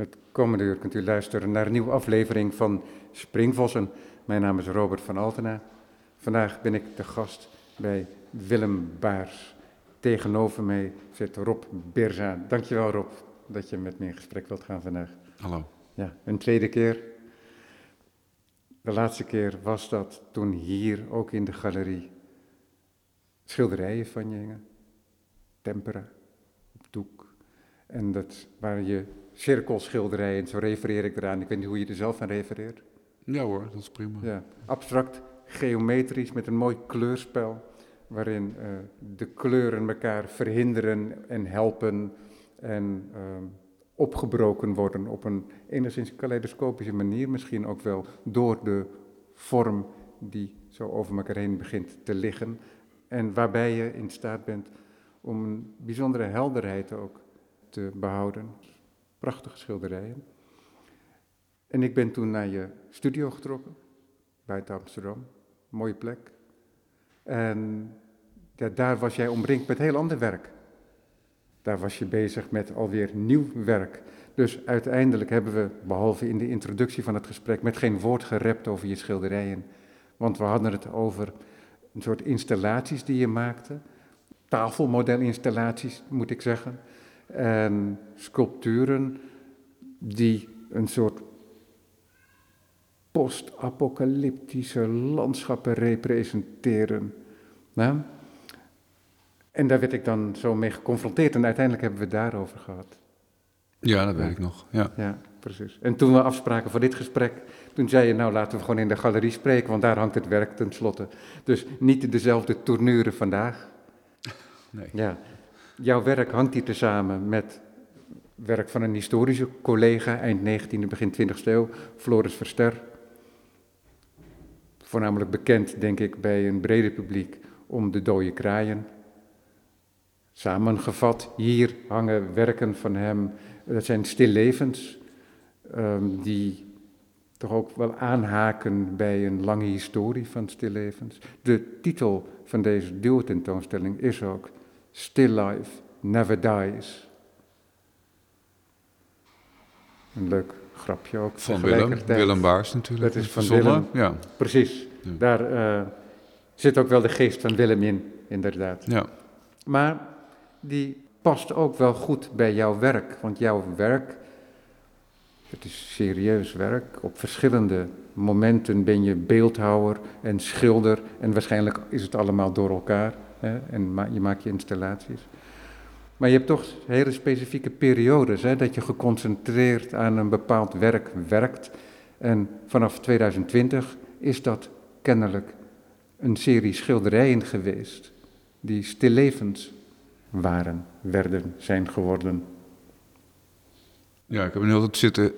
Het komende uur kunt u luisteren naar een nieuwe aflevering van Springvossen. Mijn naam is Robert van Altena. Vandaag ben ik de gast bij Willem Baars. Tegenover mij zit Rob Berza. Dankjewel Rob dat je met me in gesprek wilt gaan vandaag. Hallo. Ja, een tweede keer. De laatste keer was dat toen hier, ook in de galerie, schilderijen van je hingen. Tempera, op doek. En dat waren je cirkelschilderijen, zo refereer ik eraan. Ik weet niet hoe je er zelf aan refereert. Ja hoor, dat is prima. Ja, abstract, geometrisch, met een mooi kleurspel, waarin uh, de kleuren elkaar verhinderen en helpen en uh, opgebroken worden op een enigszins kaleidoscopische manier, misschien ook wel door de vorm die zo over elkaar heen begint te liggen en waarbij je in staat bent om een bijzondere helderheid ook te behouden. Prachtige schilderijen. En ik ben toen naar je studio getrokken, buiten Amsterdam. Mooie plek. En ja, daar was jij omringd met heel ander werk. Daar was je bezig met alweer nieuw werk. Dus uiteindelijk hebben we, behalve in de introductie van het gesprek, met geen woord gerept over je schilderijen. Want we hadden het over een soort installaties die je maakte. Tafelmodelinstallaties, moet ik zeggen. En sculpturen die een soort post-apocalyptische landschappen representeren. Nou, en daar werd ik dan zo mee geconfronteerd en uiteindelijk hebben we het daarover gehad. Ja, dat weet ik nog. Ja. ja, precies. En toen we afspraken voor dit gesprek, toen zei je, nou laten we gewoon in de galerie spreken, want daar hangt het werk tenslotte. Dus niet dezelfde tournure vandaag. Nee. Ja. Jouw werk hangt hier tezamen met werk van een historische collega, eind 19e, begin 20e eeuw, Floris Verster. Voornamelijk bekend, denk ik, bij een brede publiek om de dode kraaien. Samengevat, hier hangen werken van hem, dat zijn stillevens, um, die toch ook wel aanhaken bij een lange historie van stillevens. De titel van deze duo-tentoonstelling is ook Still Life Never Dies. Een leuk grapje ook. Van Willem, Willem Baars natuurlijk. Dat is van Willem, ja. Precies. Ja. Daar uh, zit ook wel de geest van Willem in, inderdaad. Ja. Maar die past ook wel goed bij jouw werk. Want jouw werk, het is serieus werk. Op verschillende momenten ben je beeldhouwer en schilder. En waarschijnlijk is het allemaal door elkaar. En je maakt je installaties. Maar je hebt toch hele specifieke periodes, hè, dat je geconcentreerd aan een bepaald werk werkt. En vanaf 2020 is dat kennelijk een serie schilderijen geweest, die stillevens waren, werden, zijn geworden. Ja, ik heb een hele tijd zitten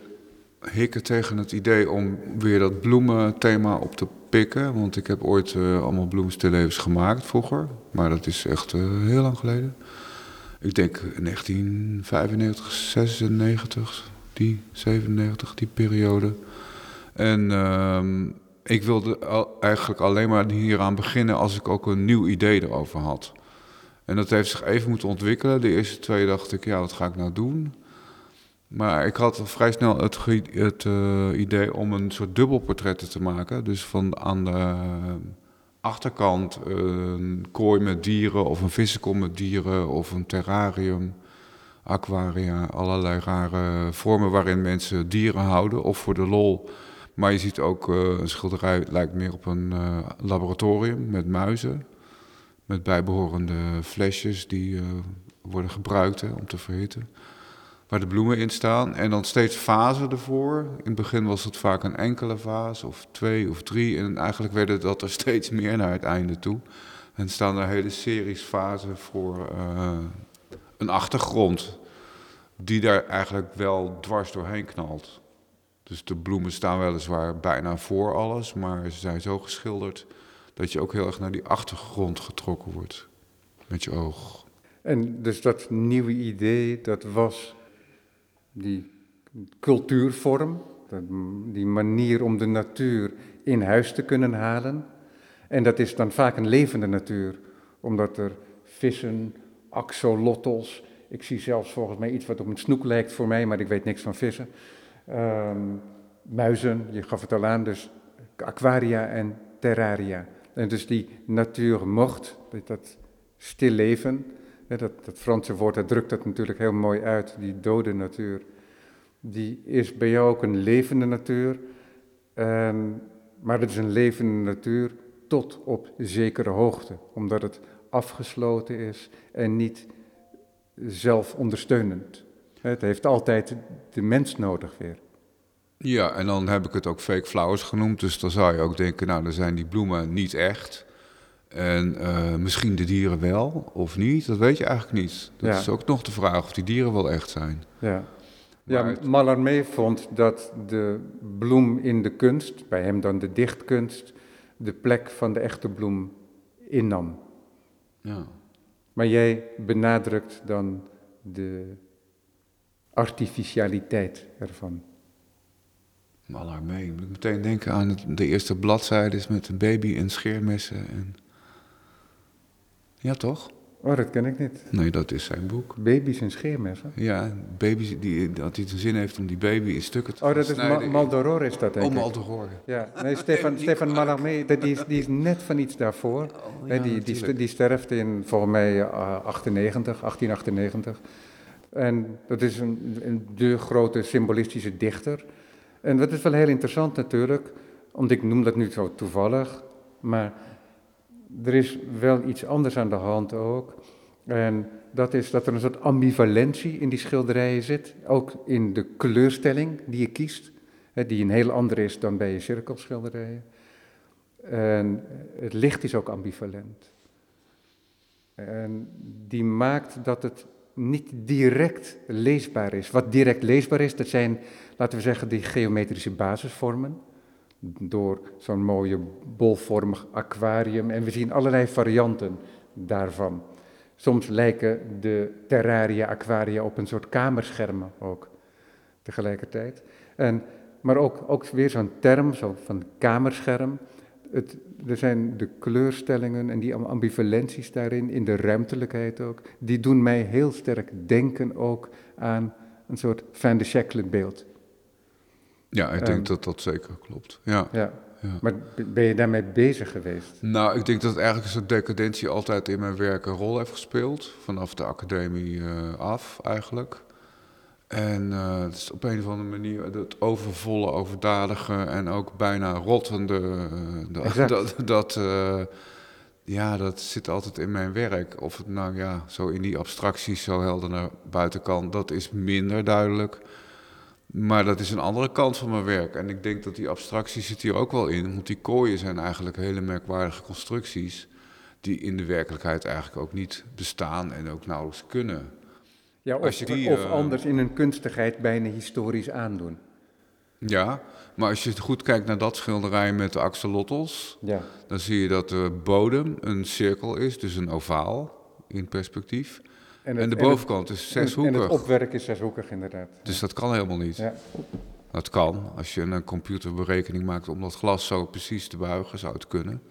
hikken tegen het idee om weer dat bloementhema op te pikken. Want ik heb ooit uh, allemaal bloemenstillevens gemaakt vroeger, maar dat is echt uh, heel lang geleden ik denk 1995, 96, die 97, die periode. En uh, ik wilde eigenlijk alleen maar hieraan beginnen als ik ook een nieuw idee erover had. En dat heeft zich even moeten ontwikkelen. De eerste twee dacht ik, ja, wat ga ik nou doen? Maar ik had vrij snel het, het uh, idee om een soort dubbelportretten te maken. Dus van aan de achterkant een kooi met dieren of een vissenkom met dieren of een terrarium, aquaria, allerlei rare vormen waarin mensen dieren houden of voor de lol. Maar je ziet ook uh, een schilderij lijkt meer op een laboratorium met muizen, met bijbehorende flesjes die worden gebruikt om te verhitten waar de bloemen in staan. En dan steeds fasen ervoor. In het begin was het vaak een enkele vaas, of twee of drie. En eigenlijk werden dat er steeds meer naar het einde toe. En staan er hele series fasen voor uh, een achtergrond. Die daar eigenlijk wel dwars doorheen knalt. Dus de bloemen staan weliswaar bijna voor alles, maar ze zijn zo geschilderd dat je ook heel erg naar die achtergrond getrokken wordt met je oog. En dus dat nieuwe idee, dat was die cultuurvorm, die manier om de natuur in huis te kunnen halen. En dat is dan vaak een levende natuur, omdat er vissen, axolotls Ik zie zelfs volgens mij iets wat op een snoek lijkt voor mij, maar ik weet niks van vissen. Ehm, muizen, je gaf het al aan, dus aquaria en terraria. En dus die natuur mocht, dat stil leven, dat, dat Franse woord, dat drukt dat natuurlijk heel mooi uit, die dode natuur. Die is bij jou ook een levende natuur, maar het is een levende natuur tot op zekere hoogte, omdat het afgesloten is en niet zelfondersteunend. Het heeft altijd de mens nodig weer. Ja, en dan heb ik het ook fake flowers genoemd. Dus dan zou je ook denken, nou, dan zijn die bloemen niet echt. En uh, misschien de dieren wel of niet, dat weet je eigenlijk niet. Dat is ook nog de vraag of die dieren wel echt zijn. Ja, ja Mallarmé vond dat de bloem in de kunst, bij hem dan de dichtkunst, de plek van de echte bloem innam. Ja. Maar jij benadrukt dan de artificialiteit ervan. Mallarmé, ik moet meteen denken aan het, de eerste bladzijde is met een baby en scheermessen. En... Ja, toch? Oh, dat ken ik niet. Nee, dat is zijn boek. Baby's en scheermessen? Ja, baby's die, dat hij de zin heeft om die baby in stukken te Oh, dat is Ma Maldoror is dat, denk oh, Maldoror. Ja, nee, Stefan, Stefan Mallarmé, die is, die is net van iets daarvoor. Oh, ja, die, die, die, sterft in, volgens mij, 98, 1898. En dat is een, een, de grote symbolistische dichter. En dat is wel heel interessant natuurlijk, want ik noem dat nu zo toevallig, maar er is wel iets anders aan de hand ook. En dat is dat er een soort ambivalentie in die schilderijen zit, ook in de kleurstelling die je kiest, die een heel andere is dan bij je cirkelschilderijen. En het licht is ook ambivalent. En die maakt dat het niet direct leesbaar is. Wat direct leesbaar is, dat zijn, laten we zeggen, die geometrische basisvormen. Door zo'n mooie bolvormig aquarium. En we zien allerlei varianten daarvan. Soms lijken de terraria aquaria op een soort kamerschermen ook tegelijkertijd. En, maar ook, ook weer zo'n term zo van kamerscherm. Er zijn de kleurstellingen en die ambivalenties daarin, in de ruimtelijkheid ook, die doen mij heel sterk denken ook aan een soort Van de Scheckle beeld. Ja, ik denk dat dat zeker klopt. Ja. ja. Maar ben je daarmee bezig geweest? Nou, ik denk dat eigenlijk soort decadentie altijd in mijn werk een rol heeft gespeeld. Vanaf de academie uh, af eigenlijk. En uh, het is op een of andere manier het overvolle, overdadige en ook bijna rottende. Uh, dat, dat, ja, dat zit altijd in mijn werk. Of het nou ja, zo in die abstracties zo helder naar buiten kan, dat is minder duidelijk. Maar dat is een andere kant van mijn werk. En ik denk dat die abstractie zit hier ook wel in. Want die kooien zijn eigenlijk hele merkwaardige constructies. Die in de werkelijkheid eigenlijk ook niet bestaan en ook nauwelijks kunnen. Ja, of, die, of eh, anders in een kunstigheid bijna historisch aandoen. Ja, maar als je goed kijkt naar dat schilderij met de axolotls, ja. dan zie je dat de bodem een cirkel is, dus een ovaal in perspectief. En, de bovenkant is zeshoekig. En het opwerk is zeshoekig, inderdaad. Dus dat kan helemaal niet. Ja. Dat kan. Als je een computerberekening maakt om dat glas zo precies te buigen, zou het kunnen.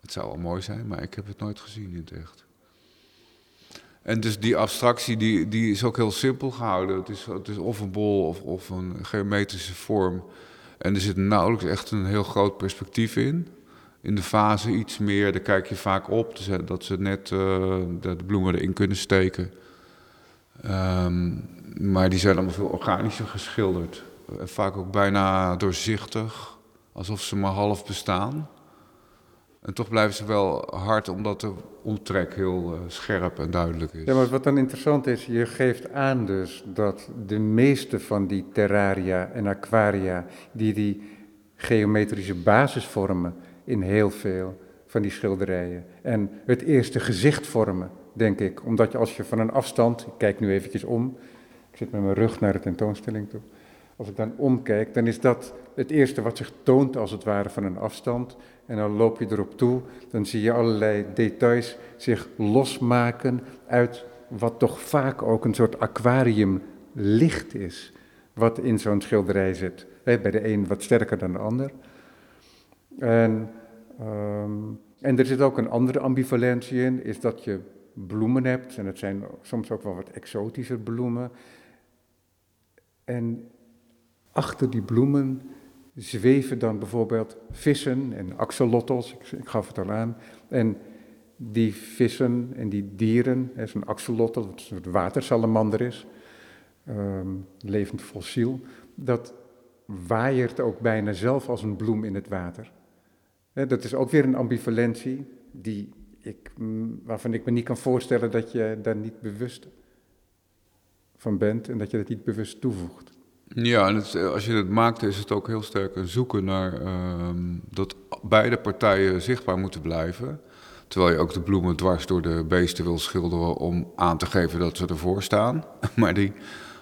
Het zou wel mooi zijn, maar ik heb het nooit gezien in het echt. En dus die abstractie die, die is ook heel simpel gehouden. Het is, het is of een bol of, of een geometrische vorm. En er zit nauwelijks echt een heel groot perspectief in in de fase iets meer, daar kijk je vaak op, dus, dat ze net uh, de, bloemen erin kunnen steken. Ehm, maar die zijn allemaal veel organischer geschilderd. Vaak ook bijna doorzichtig, alsof ze maar half bestaan. En toch blijven ze wel hard, omdat de omtrek heel uh, scherp en duidelijk is. Ja, maar wat dan interessant is, je geeft aan dus dat de meeste van die terraria en aquaria, die die geometrische basis vormen, in heel veel van die schilderijen. En het eerste gezicht vormen, denk ik. Omdat je als je van een afstand, ik kijk nu eventjes om, ik zit met mijn rug naar de tentoonstelling toe. Als ik dan omkijk, dan is dat het eerste wat zich toont als het ware van een afstand. En dan loop je erop toe, dan zie je allerlei details zich losmaken uit wat toch vaak ook een soort aquariumlicht is. Wat in zo'n schilderij zit. Bij de een wat sterker dan de ander. En, um, en er zit ook een andere ambivalentie in, is dat je bloemen hebt. En het zijn soms ook wel wat exotische bloemen. En achter die bloemen zweven dan bijvoorbeeld vissen en axolotls, ik, gaf het al aan. En die vissen en die dieren, zo'n axolotl, wat een soort watersalamander is, um, levend fossiel, dat waaiert ook bijna zelf als een bloem in het water. Dat is ook weer een ambivalentie die ik, waarvan ik me niet kan voorstellen dat je daar niet bewust van bent en dat je dat niet bewust toevoegt. Ja, en het, als je het maakt is het ook heel sterk een zoeken naar uh, dat beide partijen zichtbaar moeten blijven. Terwijl je ook de bloemen dwars door de beesten wil schilderen om aan te geven dat ze ervoor staan. Maar die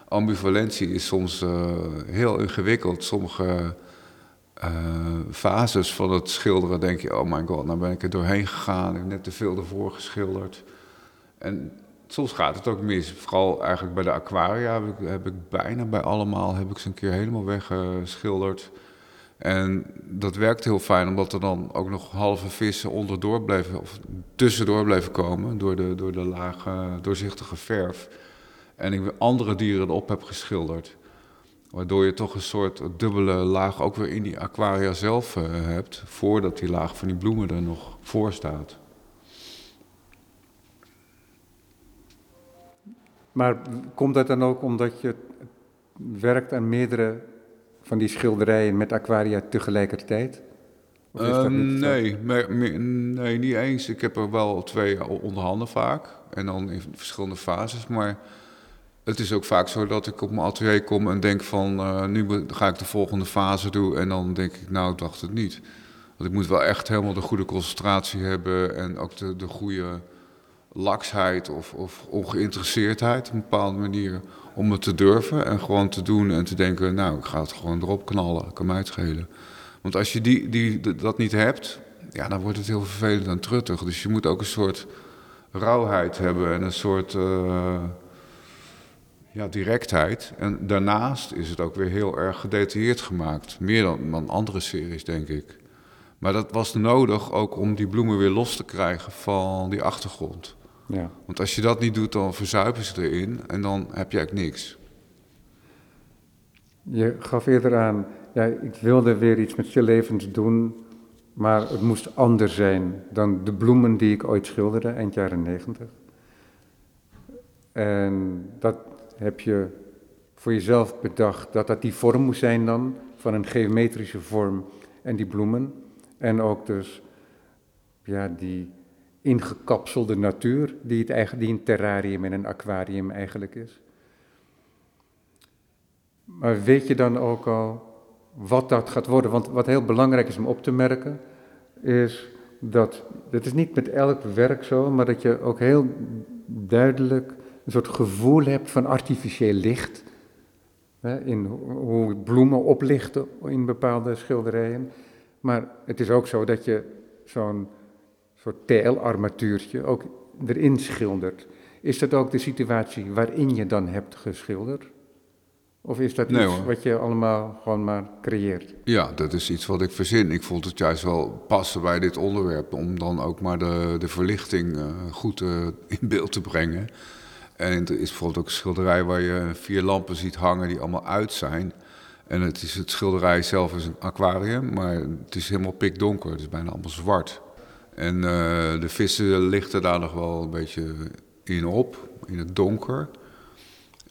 ambivalentie is soms uh, heel ingewikkeld. Sommige uh, fases van het schilderen denk je, oh my god, nou ben ik er doorheen gegaan. Ik heb net te veel ervoor geschilderd. En soms gaat het ook mis. Vooral eigenlijk bij de aquaria heb ik, heb ik bijna bij allemaal heb ik ze een keer helemaal weggeschilderd. En dat werkt heel fijn, omdat er dan ook nog halve vissen onderdoor bleven, of tussendoor bleven komen door de, door de lage, doorzichtige verf. En ik andere dieren erop heb geschilderd. Waardoor je toch een soort dubbele laag ook weer in die aquaria zelf uh, hebt, voordat die laag van die bloemen er nog voor staat. Maar komt dat dan ook omdat je werkt aan meerdere van die schilderijen met aquaria tegelijkertijd? Uh, nee, nee, niet eens. Ik heb er wel twee onder handen vaak. En dan in verschillende fases. Maar het is ook vaak zo dat ik op mijn atelier kom en denk van... Uh, nu ga ik de volgende fase doen. En dan denk ik, nou, ik dacht het niet. Want ik moet wel echt helemaal de goede concentratie hebben... en ook de, de goede laksheid of, of ongeïnteresseerdheid op een bepaalde manier om het te durven en gewoon te doen en te denken, nou, ik ga het gewoon erop knallen, kan mij. Want als je die, die, dat niet hebt, ja, dan wordt het heel vervelend en truttig. Dus je moet ook een soort rauwheid hebben en een soort uh, ja, directheid. En daarnaast is het ook weer heel erg gedetailleerd gemaakt. Meer dan, dan andere series, denk ik. Maar dat was nodig ook om die bloemen weer los te krijgen van die achtergrond. Ja. Want als je dat niet doet, dan verzuipen ze erin en dan heb je eigenlijk niks. Je gaf eerder aan, ja, ik wilde weer iets met levens doen, maar het moest anders zijn dan de bloemen die ik ooit schilderde, eind jaren negentig. En dat heb je voor jezelf bedacht, dat dat die vorm moest zijn dan, van een geometrische vorm en die bloemen. En ook dus, ja, die ingekapselde natuur die, het eigen, die een terrarium en een aquarium eigenlijk is. Maar weet je dan ook al wat dat gaat worden? Want wat heel belangrijk is om op te merken, is dat, het is niet met elk werk zo, maar dat je ook heel duidelijk een soort gevoel hebt van artificieel licht. Hè, in hoe bloemen oplichten in bepaalde schilderijen. Maar het is ook zo dat je zo'n soort TL-armatuurtje ook erin schildert. Is dat ook de situatie waarin je dan hebt geschilderd? Of is dat iets wat je allemaal gewoon maar creëert? Ja, dat is iets wat ik verzin. Ik vond het juist wel passen bij dit onderwerp om dan ook maar de, de verlichting uh, goed uh, in beeld te brengen. En er is bijvoorbeeld ook een schilderij waar je vier lampen ziet hangen die allemaal uit zijn. En het, is, het schilderij zelf is een aquarium, maar het is helemaal pikdonker. Het is bijna allemaal zwart. En uh, de vissen lichten daar nog wel een beetje in op, in het donker.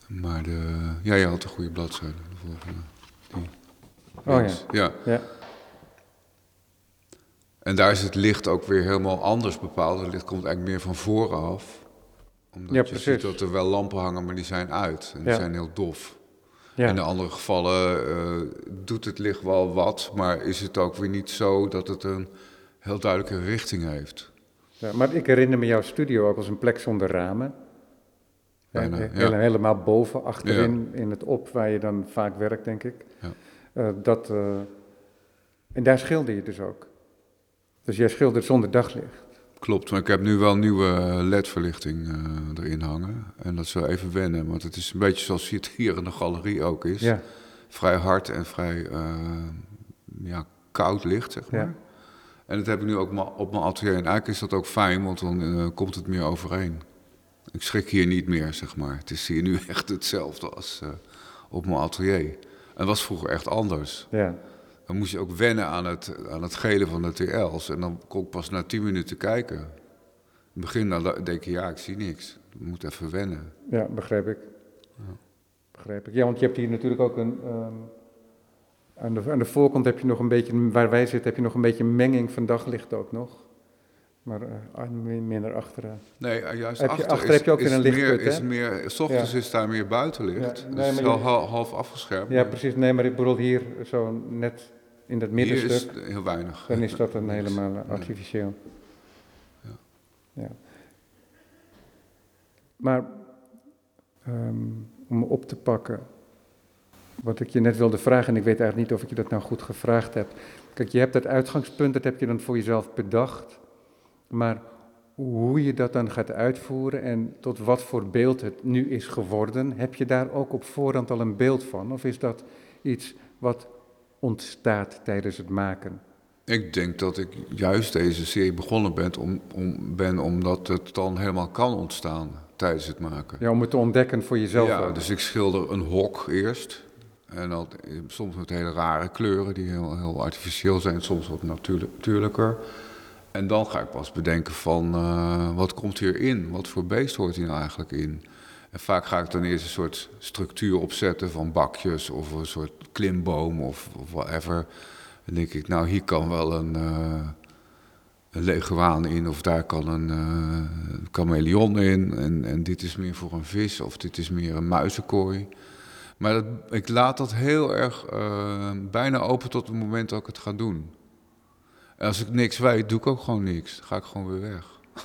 Maar de, ja, je had een goede bladzijde. De volgende. Oh ja. ja. ja. En daar is het licht ook weer helemaal anders bepaald. Het licht komt eigenlijk meer van vooraf. Omdat ja, je precies. ziet dat er wel lampen hangen, maar die zijn uit. En die zijn heel dof. Ja. In de andere gevallen uh, doet het licht wel wat, maar is het ook weer niet zo dat het een heel duidelijke richting heeft. Ja, maar ik herinner me jouw studio ook als een plek zonder ramen. Bijna, ja. Helemaal boven, achterin, in het op, waar je dan vaak werkt, denk ik. Ja. Uh, dat, uh, en daar schilder je dus ook. Dus jij schildert zonder daglicht. Klopt, maar ik heb nu wel nieuwe LED-verlichting uh, erin hangen. En dat is wel even wennen, want het is een beetje zoals het hier in de galerie ook is. Ja. Vrij hard en vrij ja, koud licht, zeg maar. Ja. En dat heb ik nu ook op mijn atelier. En eigenlijk is dat ook fijn, want dan uh, komt het meer overeen. Ik schrik hier niet meer, zeg maar. Het is hier nu echt hetzelfde als op mijn atelier. En was vroeger echt anders. Ja. Dan moest je ook wennen aan het, aan het gele van de TL's. En dan kon ik pas na tien minuten kijken. In het begin dan denk je, ja, ik zie niks. Ik moet even wennen. Ja, begrijp ik. Ja. Begrijp ik. Ja, want je hebt hier natuurlijk ook een... Um, aan, de, aan de voorkant heb je nog een beetje, waar wij zitten, heb je nog een beetje menging van daglicht ook nog. Maar uh, minder achteraan. Nee, uh, juist heb je, achter, is, heb je ook weer een lichtput, meer, is meer, S ochtends is daar meer buitenlicht. Ja, nee, dus het is wel half afgeschermd. Ja, precies. Nee, maar ik bedoel hier zo net in dat middenstuk. Hier is heel weinig. Dan is dat een helemaal artificieel. Ja. ja. Maar um, om op te pakken, wat ik je net wilde vragen, en ik weet eigenlijk niet of ik je dat nou goed gevraagd heb. Kijk, je hebt dat uitgangspunt, dat heb je dan voor jezelf bedacht. Maar hoe je dat dan gaat uitvoeren en tot wat voor beeld het nu is geworden, heb je daar ook op voorhand al een beeld van? Of is dat iets wat ontstaat tijdens het maken? Ik denk dat ik juist deze serie begonnen ben, om, om, ben omdat het dan helemaal kan ontstaan tijdens het maken. Ja, om het te ontdekken voor jezelf. Ja, dus ik schilder een hok eerst. En dat, soms met hele rare kleuren die heel, heel artificieel zijn, soms wat natuurlijker. En dan ga ik pas bedenken van uh, wat komt hierin? Wat voor beest hoort hier nou eigenlijk in? En vaak ga ik dan eerst een soort structuur opzetten van bakjes of een soort klimboom of, whatever. Dan denk ik, nou hier kan wel een, uh, een leguaan in of daar kan een uh, chameleon in. En, en dit is meer voor een vis of dit is meer een muizenkooi. Maar ik laat dat heel erg bijna open tot het moment dat ik het ga doen. Als ik niks weet, doe ik ook gewoon niks. Dan ga ik gewoon weer weg.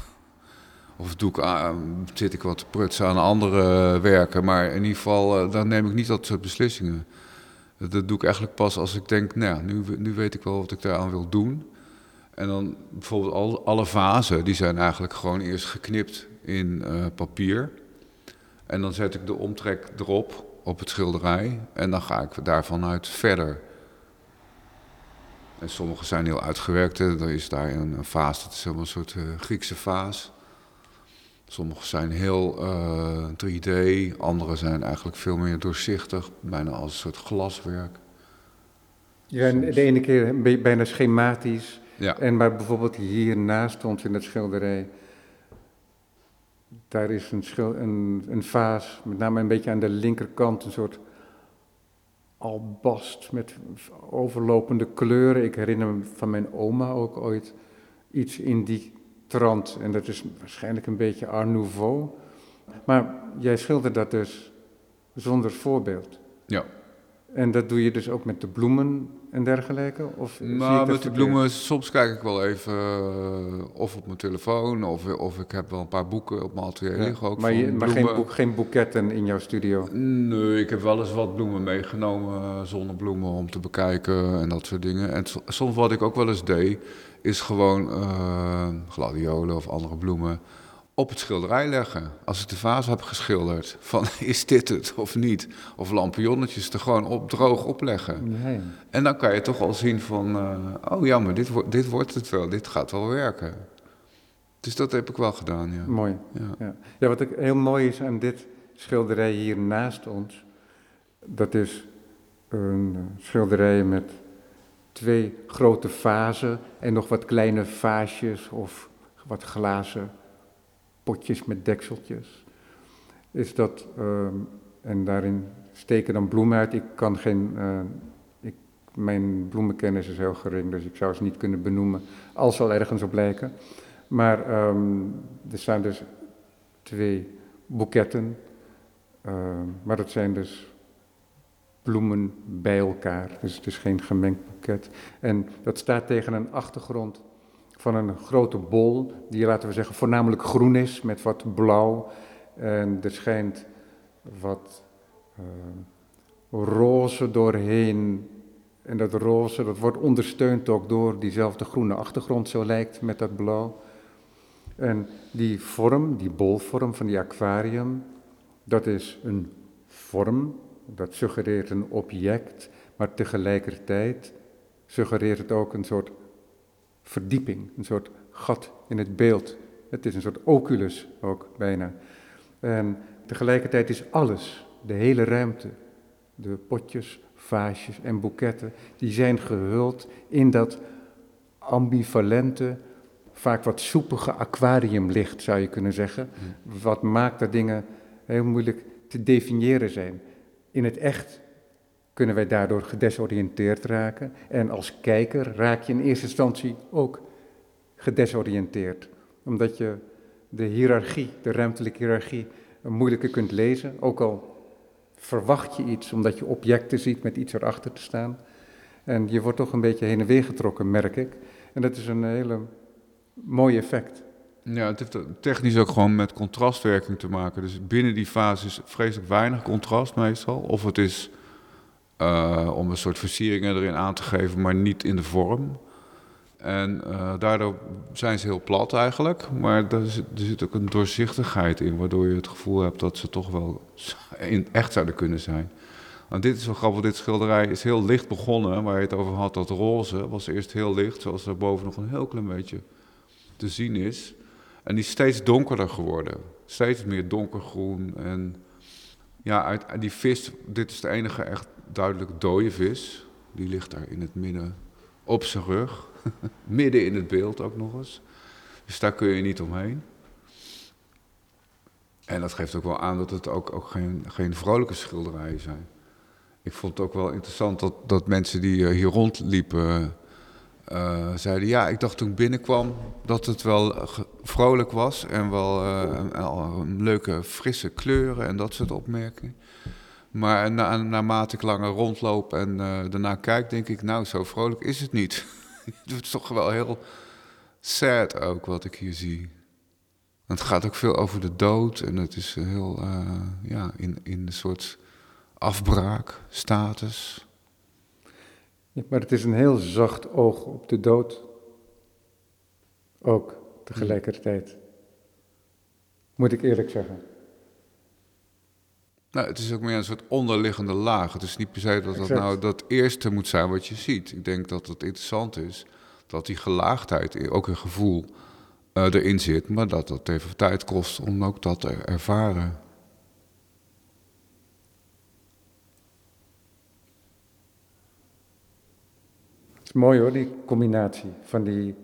Of doe ik aan, zit ik wat te prutsen aan andere werken. Maar in ieder geval, uh, dan neem ik niet dat soort beslissingen. Dat, doe ik eigenlijk pas als ik denk, nou nu, nu weet ik wel wat ik daaraan wil doen. En dan bijvoorbeeld al, alle vazen, die zijn eigenlijk gewoon eerst geknipt in uh, papier. En dan zet ik de omtrek erop, op het schilderij. En dan ga ik daarvan uit verder. En sommige zijn heel uitgewerkt. Er is daar een, een vaas, dat is helemaal een soort uh, Griekse vaas. Sommige zijn heel uh, eh, 3D, andere zijn eigenlijk veel meer doorzichtig, bijna als een soort glaswerk. Ja, en de ene keer bijna schematisch. Ja. En maar bijvoorbeeld hier naast ons in het schilderij, daar is een, schil, een, een vaas, met name een beetje aan de linkerkant, een soort albast met overlopende kleuren. Ik herinner me van mijn oma ook ooit iets in die trant. En dat is waarschijnlijk een beetje Art Nouveau. Maar jij schildert dat dus zonder voorbeeld. Ja. En dat doe je dus ook met de bloemen en dergelijke? Of nou, met de bloemen, soms kijk ik wel even uh, of op mijn telefoon, of, of ik heb wel een paar boeken op mijn atelier liggen ook. Maar, je, maar geen, boek, geen boeketten in jouw studio? Nee, ik heb wel eens wat bloemen meegenomen, zonnebloemen om te bekijken en dat soort dingen. En soms wat ik ook wel eens deed, is gewoon uh, gladiolen of andere bloemen op het schilderij leggen. Als ik de vaas heb geschilderd, van is dit het of niet? Of lampionnetjes er gewoon op droog opleggen. Nee. En dan kan je toch al zien van, uh, oh ja, maar dit, dit wordt het wel, dit gaat wel werken. Dus dat heb ik wel gedaan, ja. Mooi. Ja, ja. ja wat ook heel mooi is aan dit schilderij hier naast ons, dat is een schilderij met twee grote vazen en nog wat kleine vaasjes of wat glazen potjes met dekseltjes. Is dat, ehm, en daarin steken dan bloemen uit. Ik kan geen, uh, ik, mijn bloemenkennis is heel gering, dus ik zou ze niet kunnen benoemen, al ergens op lijken. Maar um, er staan dus twee boeketten, uh, maar dat zijn dus bloemen bij elkaar, dus het is geen gemengd boeket. En dat staat tegen een achtergrond van een grote bol, die laten we zeggen voornamelijk groen is met wat blauw. En er schijnt wat uh, roze doorheen. En dat roze, dat wordt ondersteund ook door diezelfde groene achtergrond, zo lijkt met dat blauw. En die vorm, die bolvorm van die aquarium, dat is een vorm, dat suggereert een object, maar tegelijkertijd suggereert het ook een soort verdieping, een soort gat in het beeld. Het is een soort oculus ook bijna. En tegelijkertijd is alles, de hele ruimte, de potjes, vaasjes en boeketten, die zijn gehuld in dat ambivalente, vaak wat soepige aquariumlicht, zou je kunnen zeggen. Wat maakt dat dingen heel moeilijk te definiëren zijn. In het echt kunnen wij daardoor gedesoriënteerd raken. En als kijker raak je in eerste instantie ook gedesoriënteerd. Omdat je de hiërarchie, de ruimtelijke hiërarchie, moeilijker kunt lezen. Ook al verwacht je iets, omdat je objecten ziet met iets erachter te staan. En je wordt toch een beetje heen en weer getrokken, merk ik. En dat is een hele mooi effect. Ja, het heeft technisch ook gewoon met contrastwerking te maken. Dus binnen die fase is vreselijk weinig contrast meestal. Of het is uh, om een soort versieringen erin aan te geven, maar niet in de vorm. En uh, daardoor zijn ze heel plat eigenlijk, maar er zit, er zit, ook een doorzichtigheid in, waardoor je het gevoel hebt dat ze toch wel in echt zouden kunnen zijn. Want dit is wel grappig, dit schilderij is heel licht begonnen, waar je het over had, dat roze was eerst heel licht, zoals daarboven nog een heel klein beetje te zien is. En die is steeds donkerder geworden, steeds meer donkergroen. En ja, uit, die vis, dit is de enige echt duidelijk dode vis. Die ligt daar in het midden op zijn rug. Midden in het beeld ook nog eens. Dus daar kun je niet omheen. En dat geeft ook wel aan dat het ook, ook geen, geen vrolijke schilderijen zijn. Ik vond het ook wel interessant dat, dat mensen die hier rondliepen. Uh, zeiden ja, ik dacht toen ik binnenkwam dat het wel vrolijk was en wel uh, leuke frisse kleuren en dat soort opmerkingen. Maar na, naarmate ik langer rondloop en daarna kijk, denk ik, nou, zo vrolijk is het niet. het is toch wel heel sad ook wat ik hier zie. Het gaat ook veel over de dood en het is heel, uh, ja, in, in een soort afbraak, status. Ja, maar het is een heel zacht oog op de dood. Ook tegelijkertijd. Moet ik eerlijk zeggen. Nou, het is ook meer een soort onderliggende laag. Het is niet per se dat dat nou dat eerste moet zijn wat je ziet. Ik denk dat het interessant is dat die gelaagdheid, ook een gevoel, uh, erin zit, maar dat dat even tijd kost om ook dat te ervaren. Het is mooi hoor, die combinatie van die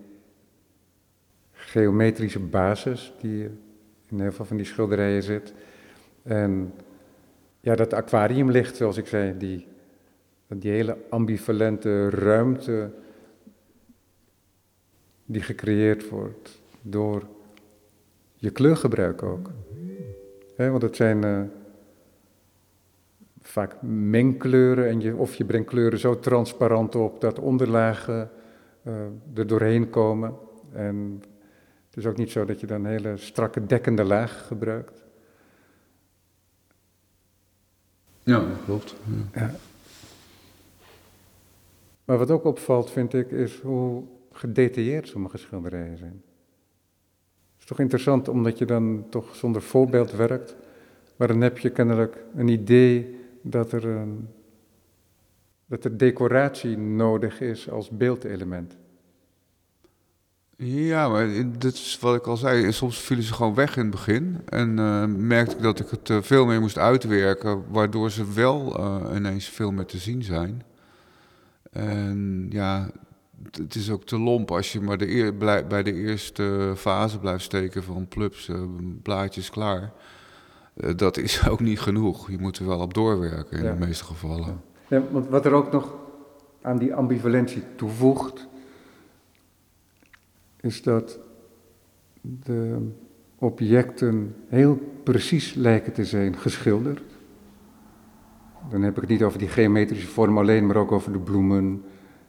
geometrische basis die in heel veel van die schilderijen zit. En ja, dat aquariumlicht, zoals ik zei, die, die hele ambivalente ruimte die gecreëerd wordt door je kleurgebruik ook. want het zijn uh, vaak mengkleuren en je, of je brengt kleuren zo transparant op dat onderlagen uh, er doorheen komen. En het is ook niet zo dat je dan hele strakke dekkende laag gebruikt. Ja, klopt. Ja. Maar wat ook opvalt, vind ik, is hoe gedetailleerd sommige schilderijen zijn. Het is toch interessant, omdat je dan toch zonder voorbeeld werkt, maar dan heb je kennelijk een idee dat er, een, dat er decoratie nodig is als beeldelement. Ja, maar dat is wat ik al zei. Soms vielen ze gewoon weg in het begin. En uh, merkte ik dat ik het uh, veel meer moest uitwerken, waardoor ze wel uh, ineens veel meer te zien zijn. En ja, het is ook te lomp als je maar de eer, bij de eerste fase blijft steken van plups, blaadjes klaar. dat is ook niet genoeg. Je moet er wel op doorwerken in de meeste gevallen. Ja, want wat er ook nog aan die ambivalentie toevoegt is dat de objecten heel precies lijken te zijn geschilderd. Dan heb ik het niet over die geometrische vorm alleen, maar ook over de bloemen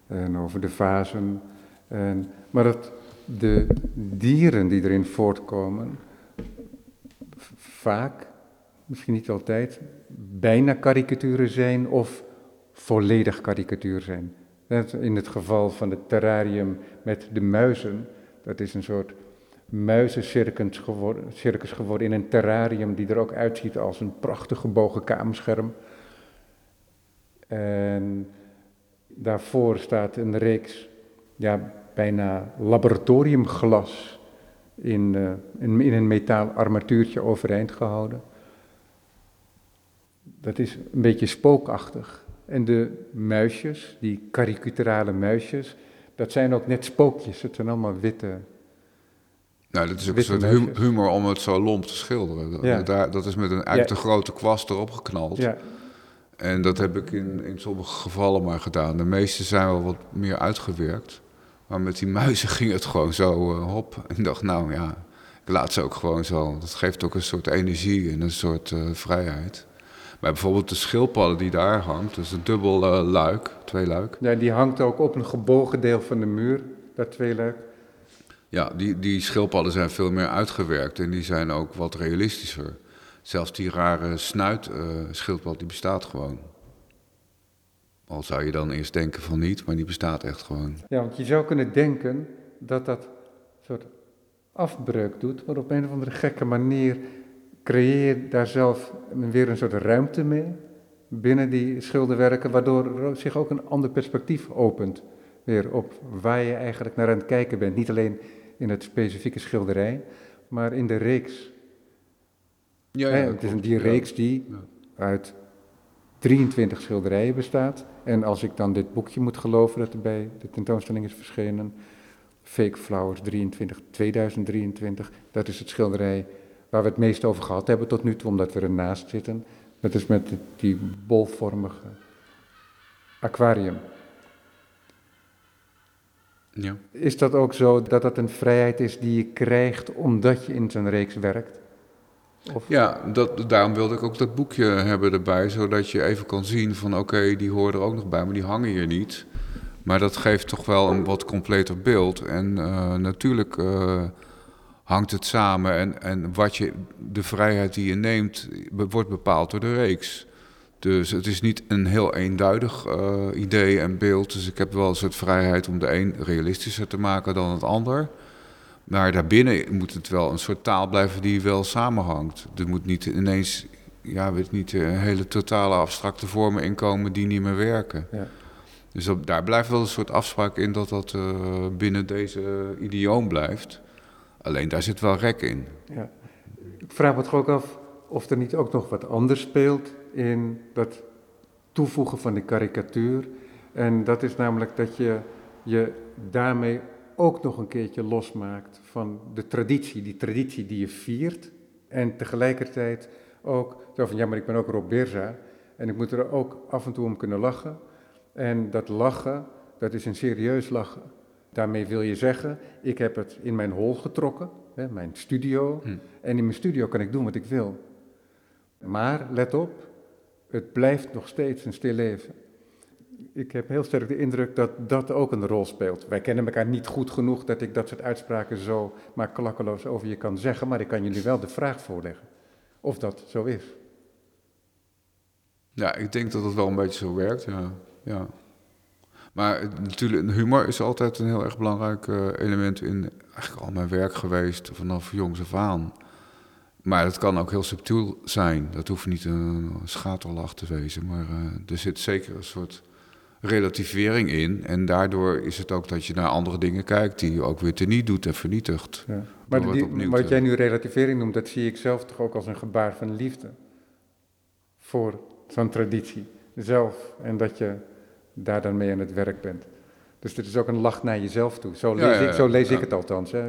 en over de vazen. En, maar dat de dieren die erin voortkomen vaak, misschien niet altijd, bijna karikaturen zijn of volledig karikatuur zijn. In het geval van het terrarium met de muizen dat is een soort muizencircus geworden, circus geworden in een terrarium die er ook uitziet als een prachtig gebogen kamerscherm. En daarvoor staat een reeks, ja, bijna laboratoriumglas in, in, in een metaal armatuurtje overeind gehouden. Dat is een beetje spookachtig. En de muisjes, die karikaturale muisjes, dat zijn ook net spookjes. Het zijn allemaal witte. Nou, dat is ook een soort humor om het zo lomp te schilderen. Ja. Daar, dat is met een eigenlijk te grote kwast erop geknald. Ja. En dat heb ik in, in sommige gevallen maar gedaan. De meeste zijn wel wat meer uitgewerkt. Maar met die muizen ging het gewoon zo uh, hop. En ik dacht, nou ja, ik laat ze ook gewoon zo. Dat geeft ook een soort energie en een soort uh, vrijheid. Maar bijvoorbeeld de schildpadden die daar hangt, dus een dubbel uh, luik, twee luik. Ja, die hangt ook op een gebogen deel van de muur, dat twee luik. Ja, die, die schildpadden zijn veel meer uitgewerkt en die zijn ook wat realistischer. Zelfs die rare snuit uh, schildpad, die bestaat gewoon. Al zou je dan eerst denken van niet, maar die bestaat echt gewoon. Ja, want je zou kunnen denken dat dat een soort afbreuk doet, maar op een of andere gekke manier creëer je daar zelf weer een soort ruimte mee binnen die schilderwerken, waardoor zich ook een ander perspectief opent weer op waar je eigenlijk naar aan het kijken bent. Niet alleen in het specifieke schilderij, maar in de reeks. Ja, ja, het is een die reeks die uit 23 schilderijen bestaat. En als ik dan dit boekje moet geloven dat er bij de tentoonstelling is verschenen, Fake Flowers 23, 2023, dat is het schilderij waar we het meest over gehad hebben tot nu toe, omdat we ernaast zitten. Dat is met die bolvormige aquarium. Ja. Is dat ook zo dat dat een vrijheid is die je krijgt omdat je in zo'n reeks werkt? Of? Ja, dat, daarom wilde ik ook dat boekje hebben erbij, zodat je even kan zien van oké, die horen er ook nog bij, maar die hangen hier niet. Maar dat geeft toch wel een wat completer beeld. En uh, natuurlijk uh, hangt het samen en, en wat je, de vrijheid die je neemt, wordt bepaald door de reeks. Dus het is niet een heel eenduidig uh, idee en beeld. Dus ik heb wel een soort vrijheid om de een realistischer te maken dan het ander. Maar daarbinnen moet het wel een soort taal blijven die wel samenhangt. Er moet niet ineens, ja, weet niet, een hele totale abstracte vormen inkomen die niet meer werken. Ja. Dus daar blijft wel een soort afspraak in dat dat uh, binnen deze idioom blijft. Alleen daar zit wel rek in. Ja. Ik vraag me toch ook af of er niet ook nog wat anders speelt in dat toevoegen van die karikatuur. En dat is namelijk dat je je daarmee ook nog een keertje losmaakt van de traditie, die traditie die je viert. En tegelijkertijd ook zo van, ja, maar ik ben ook Rob Beerza en ik moet er ook af en toe om kunnen lachen. En dat lachen, dat is een serieus lachen. Daarmee wil je zeggen, ik heb het in mijn hol getrokken, hè, mijn studio. Hm. En in mijn studio kan ik doen wat ik wil. Maar let op, het blijft nog steeds een stil leven. Ik heb heel sterk de indruk dat dat ook een rol speelt. Wij kennen elkaar niet goed genoeg dat ik dat soort uitspraken zo maar klakkeloos over je kan zeggen, maar ik kan jullie wel de vraag voorleggen of dat zo is. Ja, ik denk dat het wel een beetje zo werkt, ja. ja. Maar natuurlijk, humor is altijd een heel erg belangrijk uh, element in eigenlijk al mijn werk geweest, vanaf jongs af aan. Maar het kan ook heel subtiel zijn. Dat hoeft niet een schaterlach te wezen. Maar uh, er zit zeker een soort relativering in. En daardoor is het ook dat je naar andere dingen kijkt die je ook weer teniet doet en vernietigt. Ja. Maar die, wat jij nu relativering noemt, dat zie ik zelf toch ook als een gebaar van liefde. Voor zo'n traditie zelf. En dat je daar dan mee aan het werk bent. Dus dit is ook een lach naar jezelf toe. Zo lees, ik, zo lees ik het althans. Hè,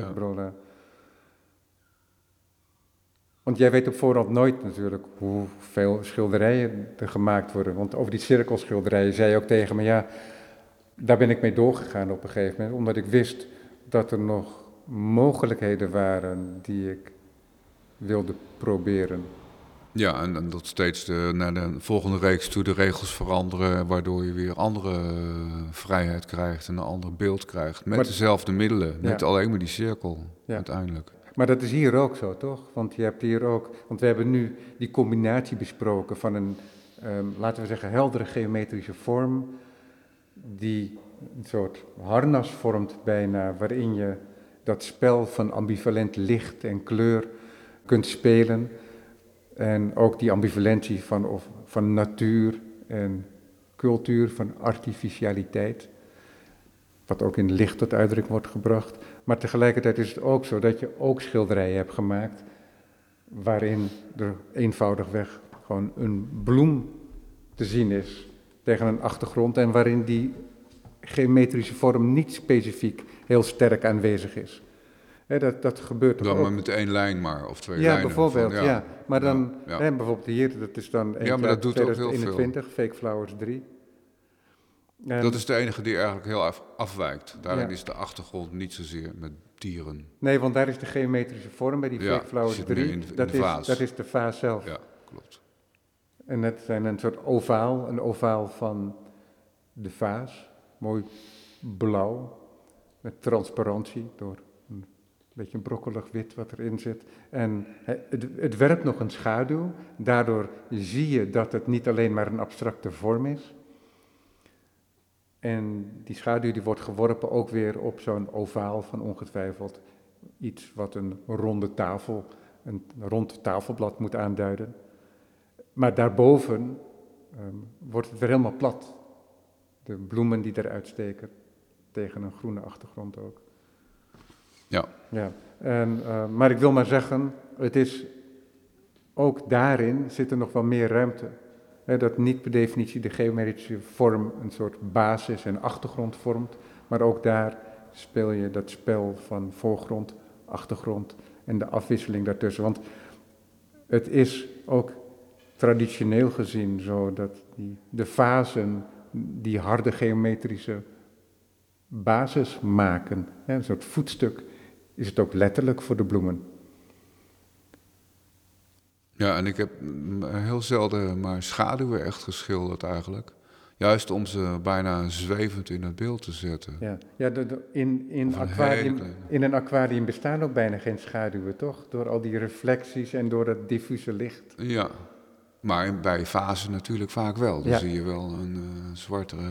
Want jij weet op voorhand nooit natuurlijk hoeveel schilderijen er gemaakt worden. Want over die cirkelschilderijen zei je ook tegen me, ja, daar ben ik mee doorgegaan op een gegeven moment. Omdat ik wist dat er nog mogelijkheden waren die ik wilde proberen. Ja, en, dat steeds de, naar de volgende reeks toe de regels veranderen, waardoor je weer andere eh, vrijheid krijgt en een ander beeld krijgt. Met dezelfde middelen, met alleen maar die cirkel uiteindelijk. Maar dat is hier ook zo, toch? Want je hebt hier ook, want we hebben nu die combinatie besproken van een, ehm, laten we zeggen, heldere geometrische vorm, die een soort harnas vormt bijna, waarin je dat spel van ambivalent licht en kleur kunt spelen. En ook die ambivalentie van, of, van natuur en cultuur, van artificialiteit. wat ook in licht tot uitdrukking wordt gebracht. Maar tegelijkertijd is het ook zo dat je ook schilderijen hebt gemaakt waarin er eenvoudigweg gewoon een bloem te zien is tegen een achtergrond en waarin die geometrische vorm niet specifiek heel sterk aanwezig is. Dat, dat gebeurt toch Dan ook. maar met één lijn maar, of twee Ja, lijnen. bijvoorbeeld, van- ja. Maar dan, Ja, ja. Hè, bijvoorbeeld hier, dat is dan Ja, maar dat doet ook heel veel. 2021, Fake Flowers 3. En- Dat is de enige die eigenlijk heel af- afwijkt. Daarin Ja. is de achtergrond niet zozeer met dieren. Nee, want daar is de geometrische vorm bij die Ja, Fake Flowers zit meer 3. in de- in dat, de is, vaas. dat is de vaas zelf. Ja, klopt. En dat zijn een soort ovaal, een ovaal van de vaas. Mooi blauw, met transparantie door een beetje brokkelig wit wat erin zit. En het, het werpt nog een schaduw. Daardoor zie je dat het niet alleen maar een abstracte vorm is. En die schaduw die wordt geworpen ook weer op zo'n ovaal van ongetwijfeld iets wat een ronde tafel, een rond tafelblad moet aanduiden. Maar daarboven ehm, wordt het weer helemaal plat. De bloemen die eruit steken, tegen een groene achtergrond ook. Ja. Ja, en, eh, maar ik wil maar zeggen, het is ook daarin zit er nog wel meer ruimte. Dat niet per definitie de geometrische vorm een soort basis en achtergrond vormt, maar ook daar speel je dat spel van voorgrond, achtergrond en de afwisseling daartussen. Want het is ook traditioneel gezien zo dat die, de fasen die harde geometrische basis maken, een soort voetstuk, is het ook letterlijk voor de bloemen. Ja, en ik heb heel zelden maar schaduwen echt geschilderd eigenlijk. Juist om ze bijna zwevend in het beeld te zetten. Ja, ja de- de- in, in, aquarium, in een aquarium bestaan ook bijna geen schaduwen, toch? Door al die reflecties en door dat diffuse licht. Ja, maar bij fasen natuurlijk vaak wel. Dan Ja. zie je wel een eh zwartere...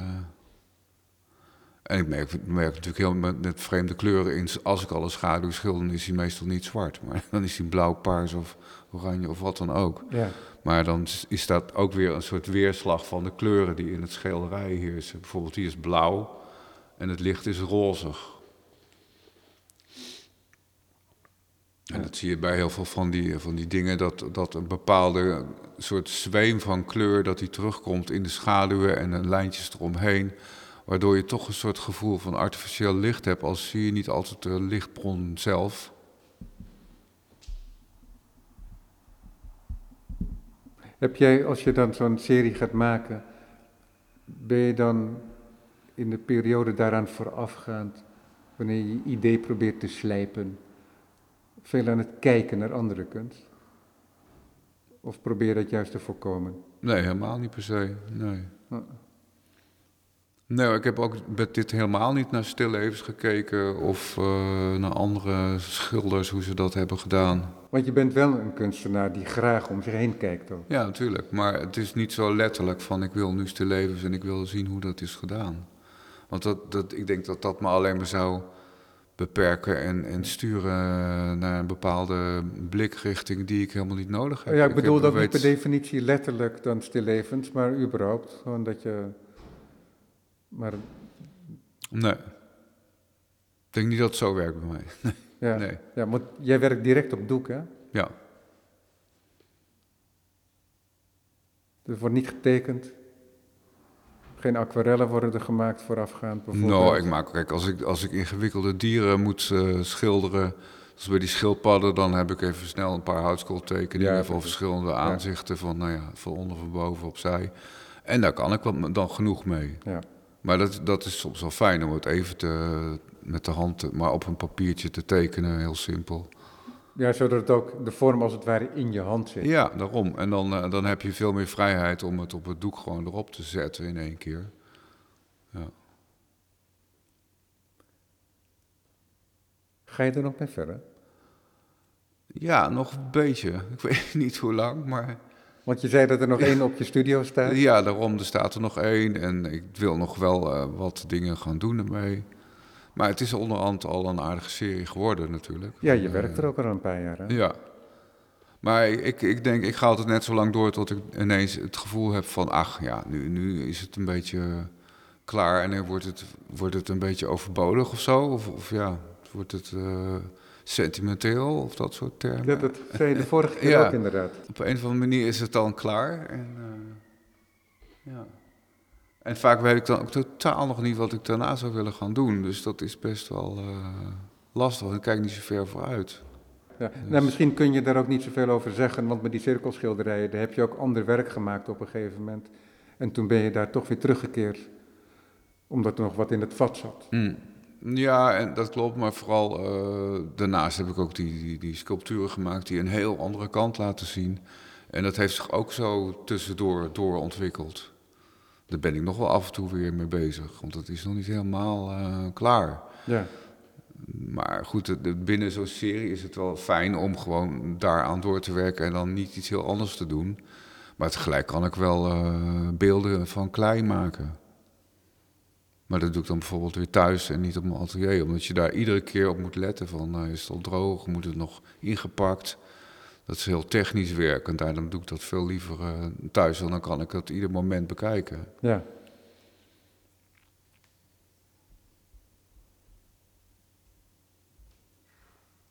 En ik merk, merk natuurlijk heel met, met vreemde kleuren in. Als ik al een schaduw schilder, dan is hij meestal niet zwart. Maar dan is hij blauw, paars of oranje of wat dan ook. Ja, Maar dan is- is dat ook weer een soort weerslag van de kleuren die in het schilderij heersen. Bijvoorbeeld hier is blauw en het licht is rozig. En dat zie je bij heel veel van die, van die dingen, dat, dat een bepaalde soort zweem van kleur, dat die terugkomt in de schaduwen en de lijntjes eromheen. Waardoor je toch een soort gevoel van artificieel licht hebt, als zie je niet altijd de lichtbron zelf. Heb jij, als je dan zo'n serie gaat maken, ben je dan in de periode daaraan voorafgaand, wanneer je je idee probeert te slijpen, veel aan het kijken naar andere kunst? Of probeer je dat juist te voorkomen? Nee, helemaal niet per se. Nee. Huh. Nee, ik heb ook met dit helemaal niet naar stillevens gekeken of eh, naar andere schilders, hoe ze dat hebben gedaan. Want je bent wel een kunstenaar die graag om zich heen kijkt ook. Ja, natuurlijk. Maar het is niet zo letterlijk van ik wil nu stillevens en ik wil zien hoe dat is gedaan. Want dat, dat, ik denk dat dat me alleen maar zou beperken en, en sturen naar een bepaalde blikrichting die ik helemaal niet nodig heb. Ja, ik bedoel dat niet weet- per definitie letterlijk dan stillevens, maar überhaupt. Gewoon dat je... Maar Nee. Ik denk niet dat het zo werkt bij mij. ja, Nee. ja, jij werkt direct op doek, hè? Ja. Dus er wordt niet getekend. Geen aquarellen worden er gemaakt voorafgaand bijvoorbeeld. Nou, ik maak, kijk, als ik, als ik ingewikkelde dieren moet eh, schilderen, zoals bij die schildpadden, dan heb ik even snel een paar houtskooltekeningen Ja, van verschillende aanzichten, van, nou ja, van onder, van boven, opzij. En daar kan ik wel- dan genoeg mee. Ja. Maar dat, dat is soms wel fijn om het even te, met de hand, te- maar op een papiertje te tekenen, heel simpel. ja, zodat het ook de vorm als het ware in je hand zit. Ja, daarom. En dan, eh, dan heb je veel meer vrijheid om het op het doek gewoon erop te zetten in één keer. Ja. Ga je er nog mee verder? ja, nog een beetje. Ik weet niet hoe lang, maar... Want je zei dat er nog één op je studio staat. Ja, daarom, er staat er nog één en ik wil nog wel eh, wat dingen gaan doen ermee. Maar het is onderhand al een aardige serie geworden natuurlijk. Ja, je Eh, werkt er ook al een paar jaar. Ja. Maar ik, ik denk, ik ga altijd net zo lang door tot ik ineens het gevoel heb van, ach ja, nu, nu is het een beetje klaar en dan wordt het, wordt het een beetje overbodig of zo? Of, of ja, wordt het uh, sentimenteel of dat soort termen? Ja, dat zei je de vorige keer ook inderdaad. Op een of andere manier is het dan klaar. En, uh, ja. en vaak weet ik dan ook totaal nog niet wat ik daarna zou willen gaan doen. Dus dat is best wel uh, lastig. Ik kijk niet zo ver vooruit. Ja. Dus- nou, misschien kun je daar ook niet zoveel over zeggen, want met die cirkelschilderijen daar heb je ook ander werk gemaakt op een gegeven moment. En toen ben je daar toch weer teruggekeerd, omdat er nog wat in het vat zat. Mm. Ja, en dat klopt, maar vooral uh, daarnaast heb ik ook die, die, die, sculpturen gemaakt die een heel andere kant laten zien. En dat heeft zich ook zo tussendoor doorontwikkeld. Daar ben ik nog wel af en toe weer mee bezig, want dat is nog niet helemaal uh, klaar. Ja. Maar goed, binnen zo'n serie is het wel fijn om gewoon daaraan door te werken en dan niet iets heel anders te doen. Maar tegelijk kan ik wel uh, beelden van klei maken. Maar dat doe ik dan bijvoorbeeld weer thuis en niet op mijn atelier. Omdat je daar iedere keer op moet letten van uh, is het al droog, moet het nog ingepakt. Dat is heel technisch werk en daarom doe ik dat veel liever uh, thuis. Want dan kan ik dat ieder moment bekijken. Ja.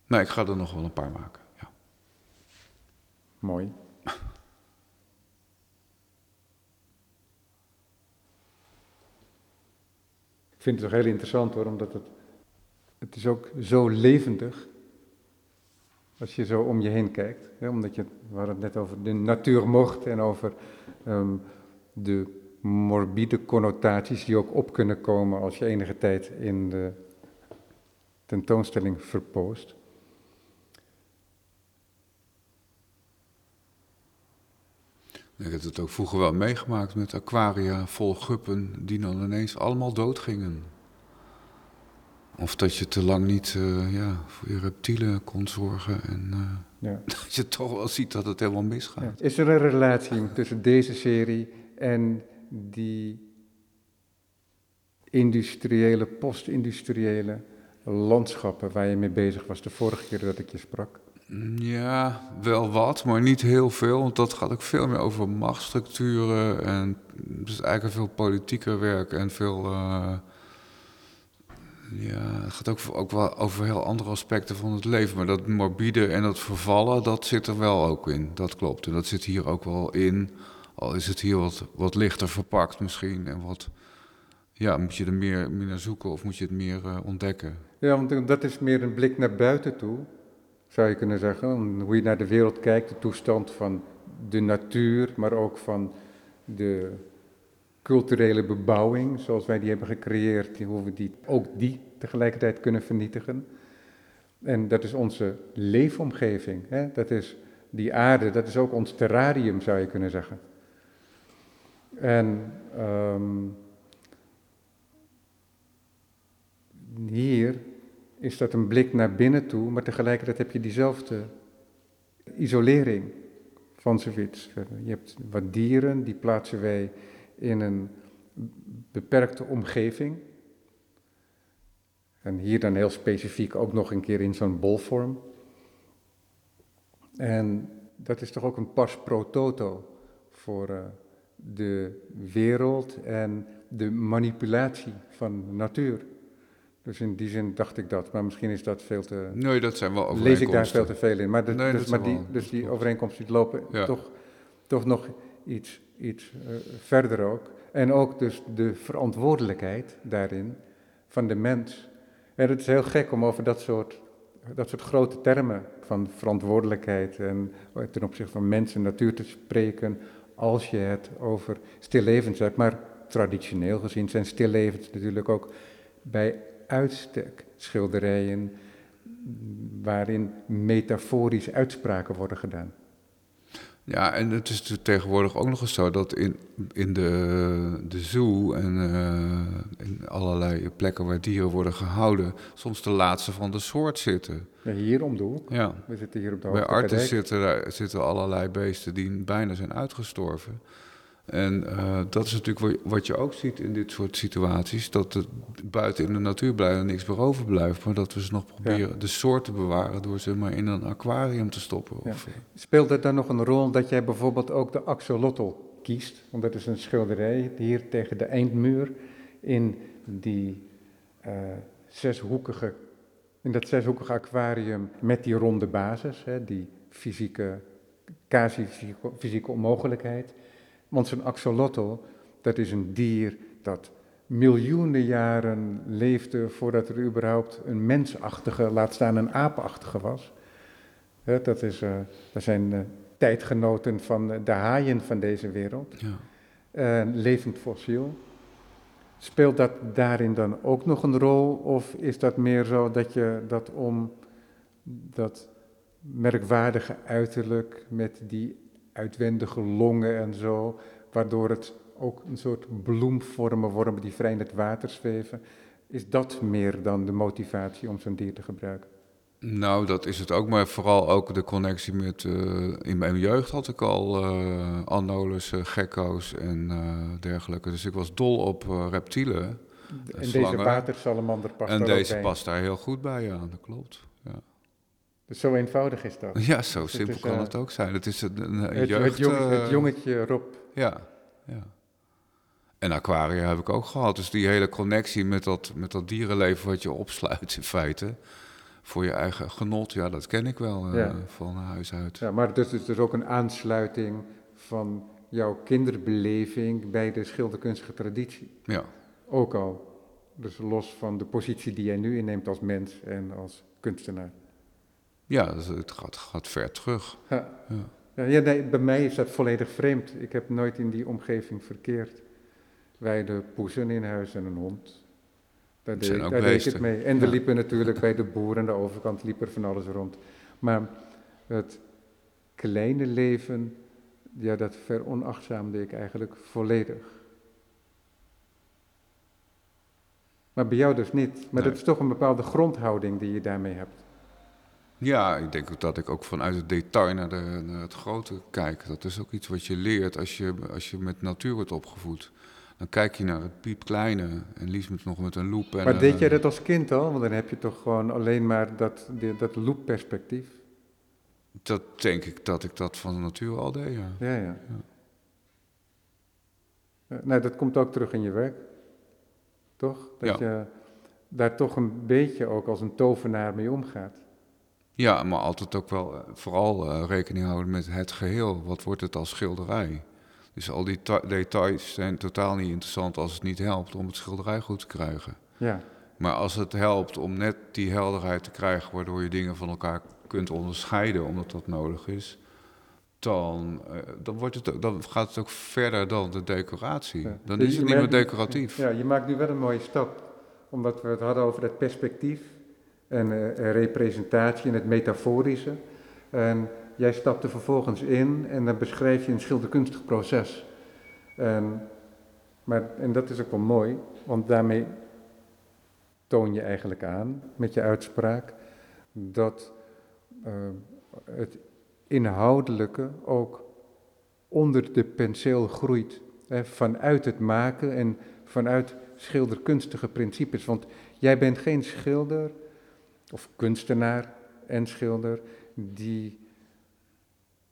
Nee, ik ga er nog wel een paar maken. Ja. Mooi. Vind het toch heel interessant hoor, omdat het, het is ook zo levendig. Als je zo om je heen kijkt. Hè, omdat je, we hadden het net over de natuur mocht en over um, de morbide connotaties die ook op kunnen komen als je enige tijd in de tentoonstelling verpoost. Ik heb het ook vroeger wel meegemaakt met aquaria vol guppen die dan ineens allemaal doodgingen. Of dat je te lang niet uh, ja, voor je reptielen kon zorgen en uh, ja. dat je toch wel ziet dat het helemaal misgaat. Ja. Is er een relatie tussen deze serie en die industriële, post-industriële landschappen waar je mee bezig was de vorige keer dat ik je sprak? Ja, wel wat, maar niet heel veel. Want dat gaat ook veel meer over machtsstructuren. En dus eigenlijk veel politieker werk en veel. Uh, ja, het gaat ook, ook wel over heel andere aspecten van het leven. Maar dat morbide en dat vervallen, dat zit er wel ook in. Dat klopt. En dat zit hier ook wel in. Al is het hier wat, wat lichter verpakt misschien. En wat. Ja, moet je er meer, naar zoeken of moet je het meer uh, ontdekken? Ja, want dat is meer een blik naar buiten toe zou je kunnen zeggen. Hoe je naar de wereld kijkt, de toestand van de natuur, maar ook van de culturele bebouwing, zoals wij die hebben gecreëerd, hoe we die, ook die tegelijkertijd kunnen vernietigen. En dat is onze leefomgeving. Hè? Dat is die aarde, dat is ook ons terrarium, zou je kunnen zeggen. En um, hier is dat een blik naar binnen toe, maar tegelijkertijd heb je diezelfde isolering van zoiets. Je hebt wat dieren, die plaatsen wij in een beperkte omgeving. En hier dan heel specifiek ook nog een keer in zo'n bolvorm. En dat is toch ook een pas pro toto voor uh, de wereld en de manipulatie van natuur. Dus in die zin dacht ik dat, maar misschien is dat veel te. Nee, dat zijn wel Lees ik daar veel te veel in. Maar, de, nee, dus, maar die, dus die overeenkomsten die lopen toch, toch nog iets, iets uh, verder ook. En ook dus de verantwoordelijkheid daarin van de mens. En het is heel gek om over dat soort, dat soort grote termen van verantwoordelijkheid en ten opzichte van mens en natuur te spreken als je het over stillevens hebt. Maar traditioneel gezien zijn stillevens natuurlijk ook bij uitstek schilderijen waarin metaforische uitspraken worden gedaan. Ja, en het is tegenwoordig ook nog eens zo dat in, in de, de zoo en uh, in allerlei plekken waar dieren worden gehouden, soms de laatste van de soort zitten. Ja, hier om de hoek. Ja. We zitten hier op de Bij artis zitten, zitten allerlei beesten die bijna zijn uitgestorven. En uh, dat is natuurlijk wat je ook ziet in dit soort situaties: dat er buiten in de natuur bijna niks meer overblijft, maar dat we ze nog proberen de soort te bewaren door ze maar in een aquarium te stoppen. Ja. Of, Speelt het dan nog een rol dat jij bijvoorbeeld ook de axolotl kiest? Want dat is een schilderij hier tegen de eindmuur in die uh, zeshoekige, in dat zeshoekige aquarium met die ronde basis, hè, die fysieke, quasi-fysieke onmogelijkheid. Want zo'n axolotl, dat is een dier dat miljoenen jaren leefde voordat er überhaupt een mensachtige, laat staan een aapachtige was. dat, is, uh, dat zijn uh, tijdgenoten van de haaien van deze wereld. Ja. Uh, levend fossiel. Speelt dat daarin dan ook nog een rol? Of is dat meer zo dat je dat om dat merkwaardige uiterlijk met die uitwendige longen en zo, waardoor het ook een soort bloemvormen worden die vrij in het water zweven. Is dat meer dan de motivatie om zo'n dier te gebruiken? Nou, dat is het ook, maar vooral ook de connectie met. Uh, in mijn jeugd had ik al uh, anoles, uh, gekko's en dergelijke. Dus ik was dol op reptielen. En deze watersalamander past En deze past daar heel goed bij, ja, dat klopt. Ja. Dus zo eenvoudig is dat. Ja, zo dus simpel kan het ook zijn. Het is een, een het, jeugd... Het, het jongetje Rob. Ja, ja. En aquaria heb ik ook gehad. Dus die hele connectie met dat, met dat dierenleven wat je opsluit in feite. Voor je eigen genot, ja, dat ken ik wel uh, van huis uit. Ja, maar dus, is dus ook een aansluiting van jouw kinderbeleving bij de schilderkunstige traditie. Ja. Ook al. Dus los van de positie die jij nu inneemt als mens en als kunstenaar. Ja, dus het gaat, gaat ver terug. Ja. Ja. ja nee, bij mij is dat volledig vreemd. Ik heb nooit in die omgeving verkeerd. Wij de poezen in huis en een hond. Daar, deed, daar deed ik het mee. En er liepen natuurlijk bij de boer aan de overkant liep er van alles rond. Maar het kleine leven, ja, dat veronachtzaamde ik eigenlijk volledig. Maar bij jou dus niet. Maar dat is toch een bepaalde grondhouding die je daarmee hebt. Ja, ik denk ook dat ik ook vanuit het detail naar, de, naar het grote kijk. Dat is ook iets wat je leert als je, als je met natuur wordt opgevoed. Dan kijk je naar het piepkleine en liefst met, nog met een loop. En, maar deed jij dat als kind al? Want dan heb je toch gewoon alleen maar dat, dat loopperspectief? Dat denk ik dat ik dat van de natuur al deed, ja. Ja, ja. ja. Nou, dat komt ook terug in je werk. Toch? Dat je daar toch een beetje ook als een tovenaar mee omgaat. Ja, maar altijd ook wel eh, vooral uh, rekening houden met het geheel. Wat wordt het als schilderij? Dus al die details zijn totaal niet interessant als het niet helpt om het schilderij goed te krijgen. Ja. Maar als het helpt om net die helderheid te krijgen, waardoor je dingen van elkaar kunt onderscheiden, omdat dat nodig is, dan, uh, dan, wordt het, dan gaat het ook verder dan de decoratie. Dan dus is het niet meer decoratief. Ja, je maakt nu wel een mooie stap, omdat we het hadden over het perspectief en uh, representatie en het metaforische. En jij stapte vervolgens in en dan beschrijf je een schilderkunstig proces. En, maar, en dat is ook wel mooi, want daarmee toon je eigenlijk aan met je uitspraak dat uh, het inhoudelijke ook onder de penseel groeit. Hè, vanuit het maken en vanuit schilderkunstige principes. Want jij bent geen schilder of kunstenaar en schilder die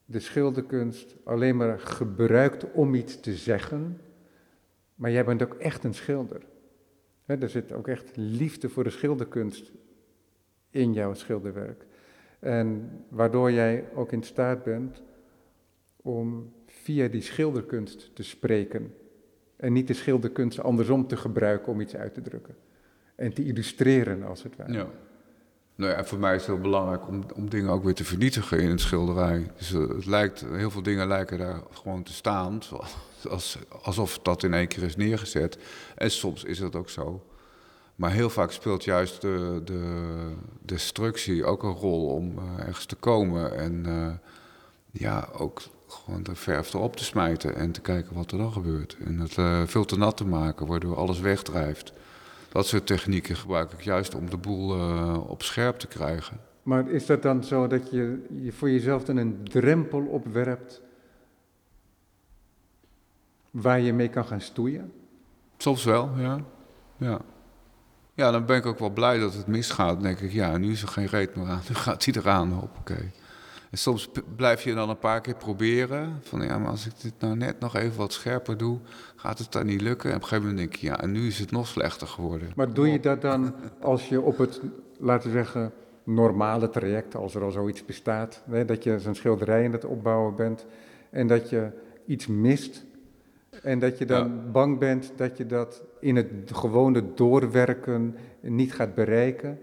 de schilderkunst alleen maar gebruikt om iets te zeggen, maar jij bent ook echt een schilder. er zit ook echt liefde voor de schilderkunst in jouw schilderwerk. En waardoor jij ook in staat bent om via die schilderkunst te spreken. En niet de schilderkunst andersom te gebruiken om iets uit te drukken. En te illustreren als het ware. Ja. Nou ja, voor mij is het heel belangrijk om, om dingen ook weer te vernietigen in een schilderij. Dus uh, het lijkt, heel veel dingen lijken daar gewoon te staan, zoals, alsof dat in één keer is neergezet. En soms is dat ook zo. Maar heel vaak speelt juist de, de destructie ook een rol om uh, ergens te komen. En uh, ja, ook gewoon de verf erop te smijten en te kijken wat er dan gebeurt. En het veel te nat te maken, waardoor alles wegdrijft. Dat soort technieken gebruik ik juist om de boel uh, op scherp te krijgen. Maar is dat dan zo dat je, je voor jezelf dan een drempel opwerpt waar je mee kan gaan stoeien? Soms wel, ja. ja. Ja, dan ben ik ook wel blij dat het misgaat. Dan denk ik, ja, nu is er geen reet meer aan. Nu gaat hij eraan, hoppakee. En soms blijf je dan een paar keer proberen. Van ja, maar als ik dit nou net nog even wat scherper doe, gaat het dan niet lukken. En op een gegeven moment denk je, ja, en nu is het nog slechter geworden. Maar doe je dat dan als je op het, laten we zeggen, normale traject, als er al zoiets bestaat, hè, dat je zo'n schilderij in het opbouwen bent en dat je iets mist en dat je dan bang bent dat je dat in het gewone doorwerken niet gaat bereiken?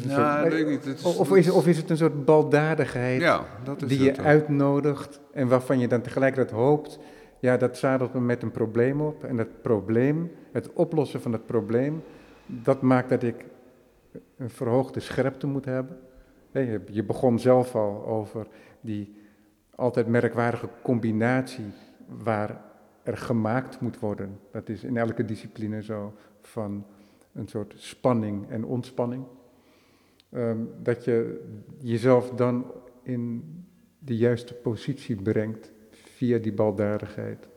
Ja, weet ik niet. of, is, of is het een soort baldadigheid ja, die je uitnodigt en waarvan je dan tegelijkertijd hoopt, ja, dat zadelt me met een probleem op. En dat probleem, het oplossen van het probleem, dat maakt dat ik een verhoogde scherpte moet hebben. Je begon zelf al over die altijd merkwaardige combinatie waar er gemaakt moet worden. Dat is in elke discipline zo van een soort spanning en ontspanning. Ehm, dat je jezelf dan in de juiste positie brengt via die baldadigheid.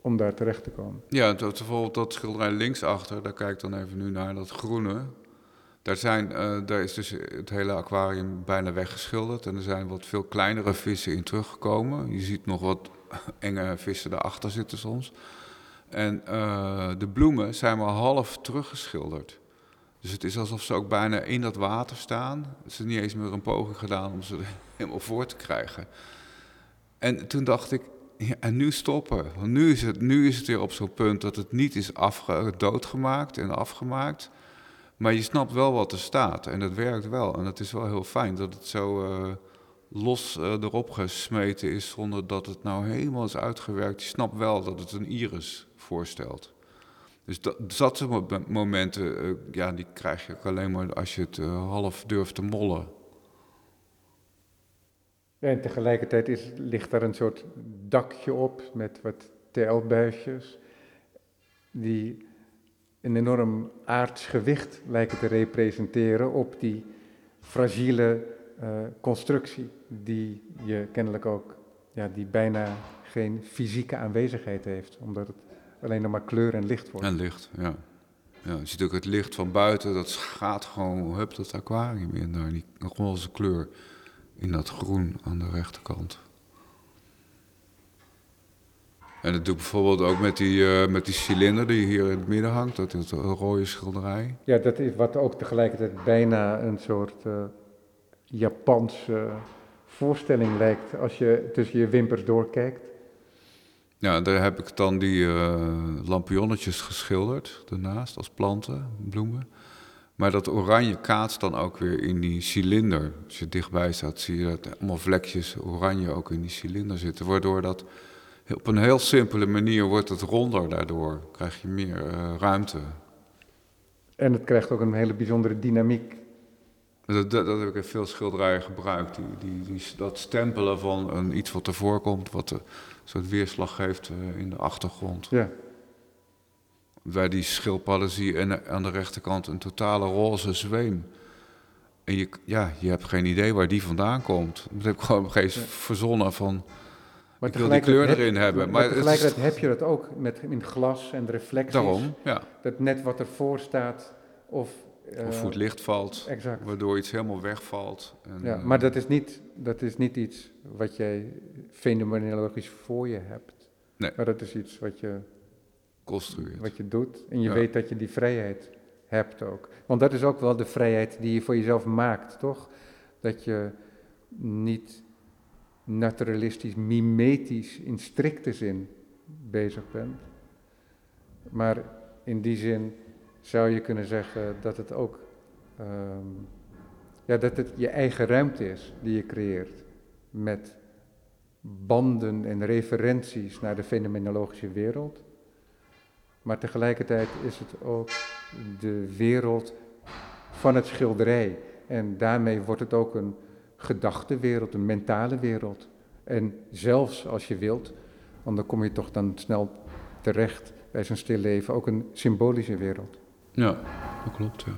Om daar terecht te komen. Ja, bijvoorbeeld dat schilderij linksachter, daar kijk ik dan even nu naar, dat groene. Daar, zijn, uh, daar is dus het hele aquarium bijna weggeschilderd. En er zijn wat veel kleinere vissen in teruggekomen. Je ziet nog wat enge vissen daarachter zitten soms. En uh, de bloemen zijn maar half teruggeschilderd. Dus het is alsof ze ook bijna in dat water staan. Ze hebben niet eens meer een poging gedaan om ze helemaal voor te krijgen. En toen dacht ik, ja, en nu stoppen. Want nu is het, nu is het weer op zo'n punt dat het niet is afge, doodgemaakt en afgemaakt. Maar je snapt wel wat er staat en dat werkt wel. En het is wel heel fijn dat het zo uh, los uh, erop gesmeten is zonder dat het nou helemaal is uitgewerkt. Je snapt wel dat het een iris voorstelt. Dus dat, soort momenten, uh, ja, die krijg je alleen maar als je het half durft te mollen. En tegelijkertijd is, ligt daar een soort dakje op met wat TL-buisjes, die een enorm aards gewicht lijken te representeren op die fragiele uh, constructie, die je kennelijk ook, ja, die bijna geen fysieke aanwezigheid heeft, omdat het alleen nog maar kleur en licht wordt. En licht, ja. Ja, je ziet ook het licht van buiten, dat gaat gewoon, hup, dat aquarium in daar, die roze kleur in dat groen aan de rechterkant. En dat doe ik bijvoorbeeld ook met die, uh, met die cilinder die hier in het midden hangt, dat is een rode schilderij. Ja, dat is wat ook tegelijkertijd bijna een soort uh, Japanse voorstelling lijkt als je tussen je wimpers doorkijkt. Ja, daar heb ik dan die uh, lampionnetjes geschilderd daarnaast als planten, bloemen. Maar dat oranje kaatst dan ook weer in die cilinder. Als je dichtbij staat, zie je dat allemaal vlekjes oranje ook in die cilinder zitten. Waardoor dat op een heel simpele manier wordt het ronder daardoor. Krijg je meer uh, ruimte. En het krijgt ook een hele bijzondere dynamiek. Dat, dat, dat heb ik in veel schilderijen gebruikt. Die, die, die, dat stempelen van een, iets wat ervoor komt, wat soort weerslag geeft uh, in de achtergrond. Ja. Bij die schildpadden zie je aan de rechterkant een totale roze zweem. En je, ja, je hebt geen idee waar die vandaan komt. Dat heb ik gewoon geen ja. verzonnen van... Maar ik wil die kleur erin heb, hebben. Maar, maar tegelijkertijd heb je dat ook met, in glas en reflecties. Daarom, ja. Dat net wat ervoor staat of... Of hoe het licht valt, exact. waardoor iets helemaal wegvalt. En, ja, maar dat is, niet, dat is niet iets wat jij fenomenologisch voor je hebt. Nee. Maar dat is iets wat je construeert. Wat je doet. En je ja. weet dat je die vrijheid hebt ook. Want dat is ook wel de vrijheid die je voor jezelf maakt, toch? Dat je niet naturalistisch, mimetisch, in strikte zin bezig bent. Maar in die zin zou je kunnen zeggen dat het ook um, ja, dat het je eigen ruimte is die je creëert. Met banden en referenties naar de fenomenologische wereld. Maar tegelijkertijd is het ook de wereld van het schilderij. En daarmee wordt het ook een gedachtenwereld, een mentale wereld. En zelfs als je wilt, want dan kom je toch dan snel terecht bij zo'n stil leven, ook een symbolische wereld. Ja, dat klopt, ja.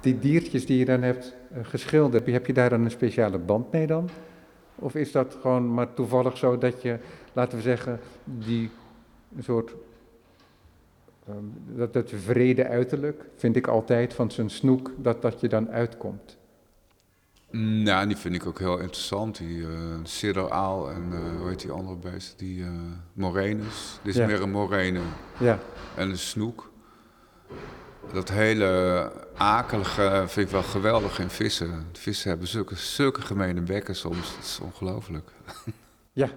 Die diertjes die je dan hebt geschilderd, heb je daar dan een speciale band mee dan? Of is dat gewoon maar toevallig zo dat je, laten we zeggen, die soort ehm, dat het vrede uiterlijk, vind ik altijd, van zijn snoek, dat dat je dan uitkomt. Ja, die vind ik ook heel interessant. Die uh, en eh, hoe heet die andere beest? Die eh morenus. Dit is Ja. meer een morene Ja, en een snoek. Dat hele akelige vind ik wel geweldig in vissen. Vissen hebben zulke, zulke gemene bekken soms. Dat is ongelooflijk. ja.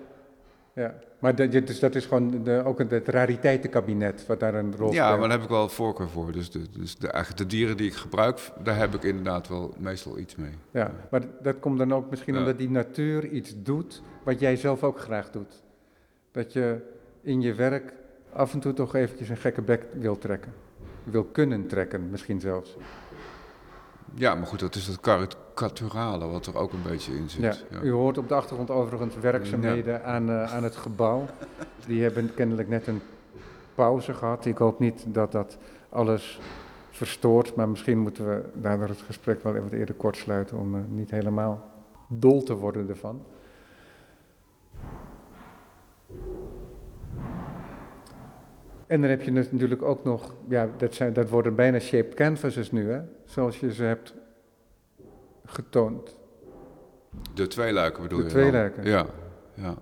Ja. Maar dat, dus dat is gewoon de, ook het, rariteitenkabinet wat daar een rol Ja, speelt. maar daar heb ik wel voorkeur voor. Dus, de, dus de, eigenlijk de dieren die ik gebruik, daar heb ik inderdaad wel meestal iets mee. Ja, maar dat komt dan ook misschien Ja. omdat die natuur iets doet wat jij zelf ook graag doet. Dat je in je werk af en toe toch eventjes een gekke bek wil trekken. Wil kunnen trekken, misschien zelfs. Ja, maar goed, dat is het karikaturale wat er ook een beetje in zit. Ja. U hoort op de achtergrond overigens werkzaamheden aan, eh, aan het gebouw. Die hebben kennelijk net een pauze gehad. Ik hoop niet dat dat alles verstoort, maar misschien moeten we daardoor het gesprek wel even wat eerder kort sluiten om eh, niet helemaal dol te worden ervan. En dan heb je natuurlijk ook nog, ja, dat, zijn, dat worden bijna shaped canvases nu, hè? zoals je ze hebt getoond. De tweeluiken bedoel De je? tweeluiken. dan? Ja, ja.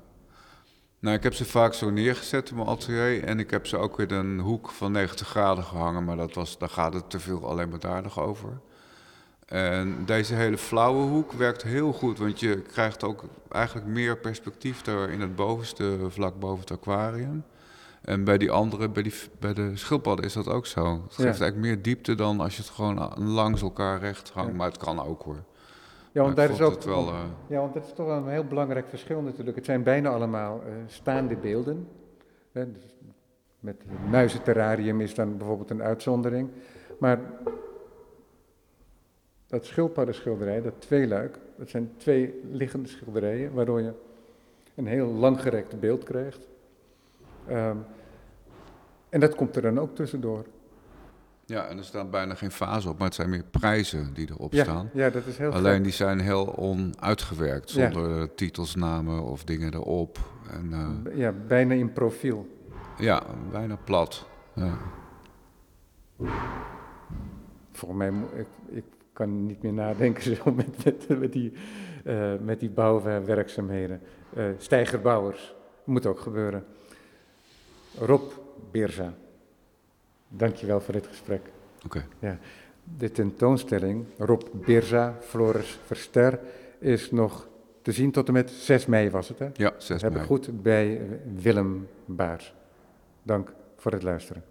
Nou, ik heb ze vaak zo neergezet in mijn atelier en ik heb ze ook in een hoek van 90 graden gehangen, maar dat was, daar gaat het te veel alleen maar daar nog over. En deze hele flauwe hoek werkt heel goed, want je krijgt ook eigenlijk meer perspectief er in het bovenste vlak boven het aquarium. En bij die andere, bij, die, bij de schildpadden is dat ook zo. Het Ja. geeft eigenlijk meer diepte dan als je het gewoon langs elkaar recht hangt. Ja. Maar het kan ook hoor. Ja, want daar is ook wel. eh, Ja, want dat is toch wel een heel belangrijk verschil natuurlijk. Het zijn bijna allemaal eh, staande beelden. Hè, dus met het muizenterrarium is dan bijvoorbeeld een uitzondering. Maar dat schildpaddenschilderij, dat tweeluik, dat zijn twee liggende schilderijen, waardoor je een heel langgerekt beeld krijgt. Ehm, en dat komt er dan ook tussendoor. Ja, en er staan bijna geen fasen op, maar het zijn meer prijzen die erop Ja, staan. ja, dat is heel Alleen gek. die zijn heel onuitgewerkt, Ja. zonder titelsnamen of dingen erop. En eh, Ja, bijna in profiel. ja, bijna plat. Ja. Volgens mij, ik, ik kan niet meer nadenken zo met, met, met die, eh, met die bouwwerkzaamheden. Eh Steigerbouwers, moet ook gebeuren. Rob Beerza, dankjewel voor dit gesprek. Oké. De tentoonstelling Rob Beerza, Floris Verster, is nog te zien tot en met 6 mei was het hè? Ja, 6 Heb ik mei. goed bij Willem Baars. Dank voor het luisteren.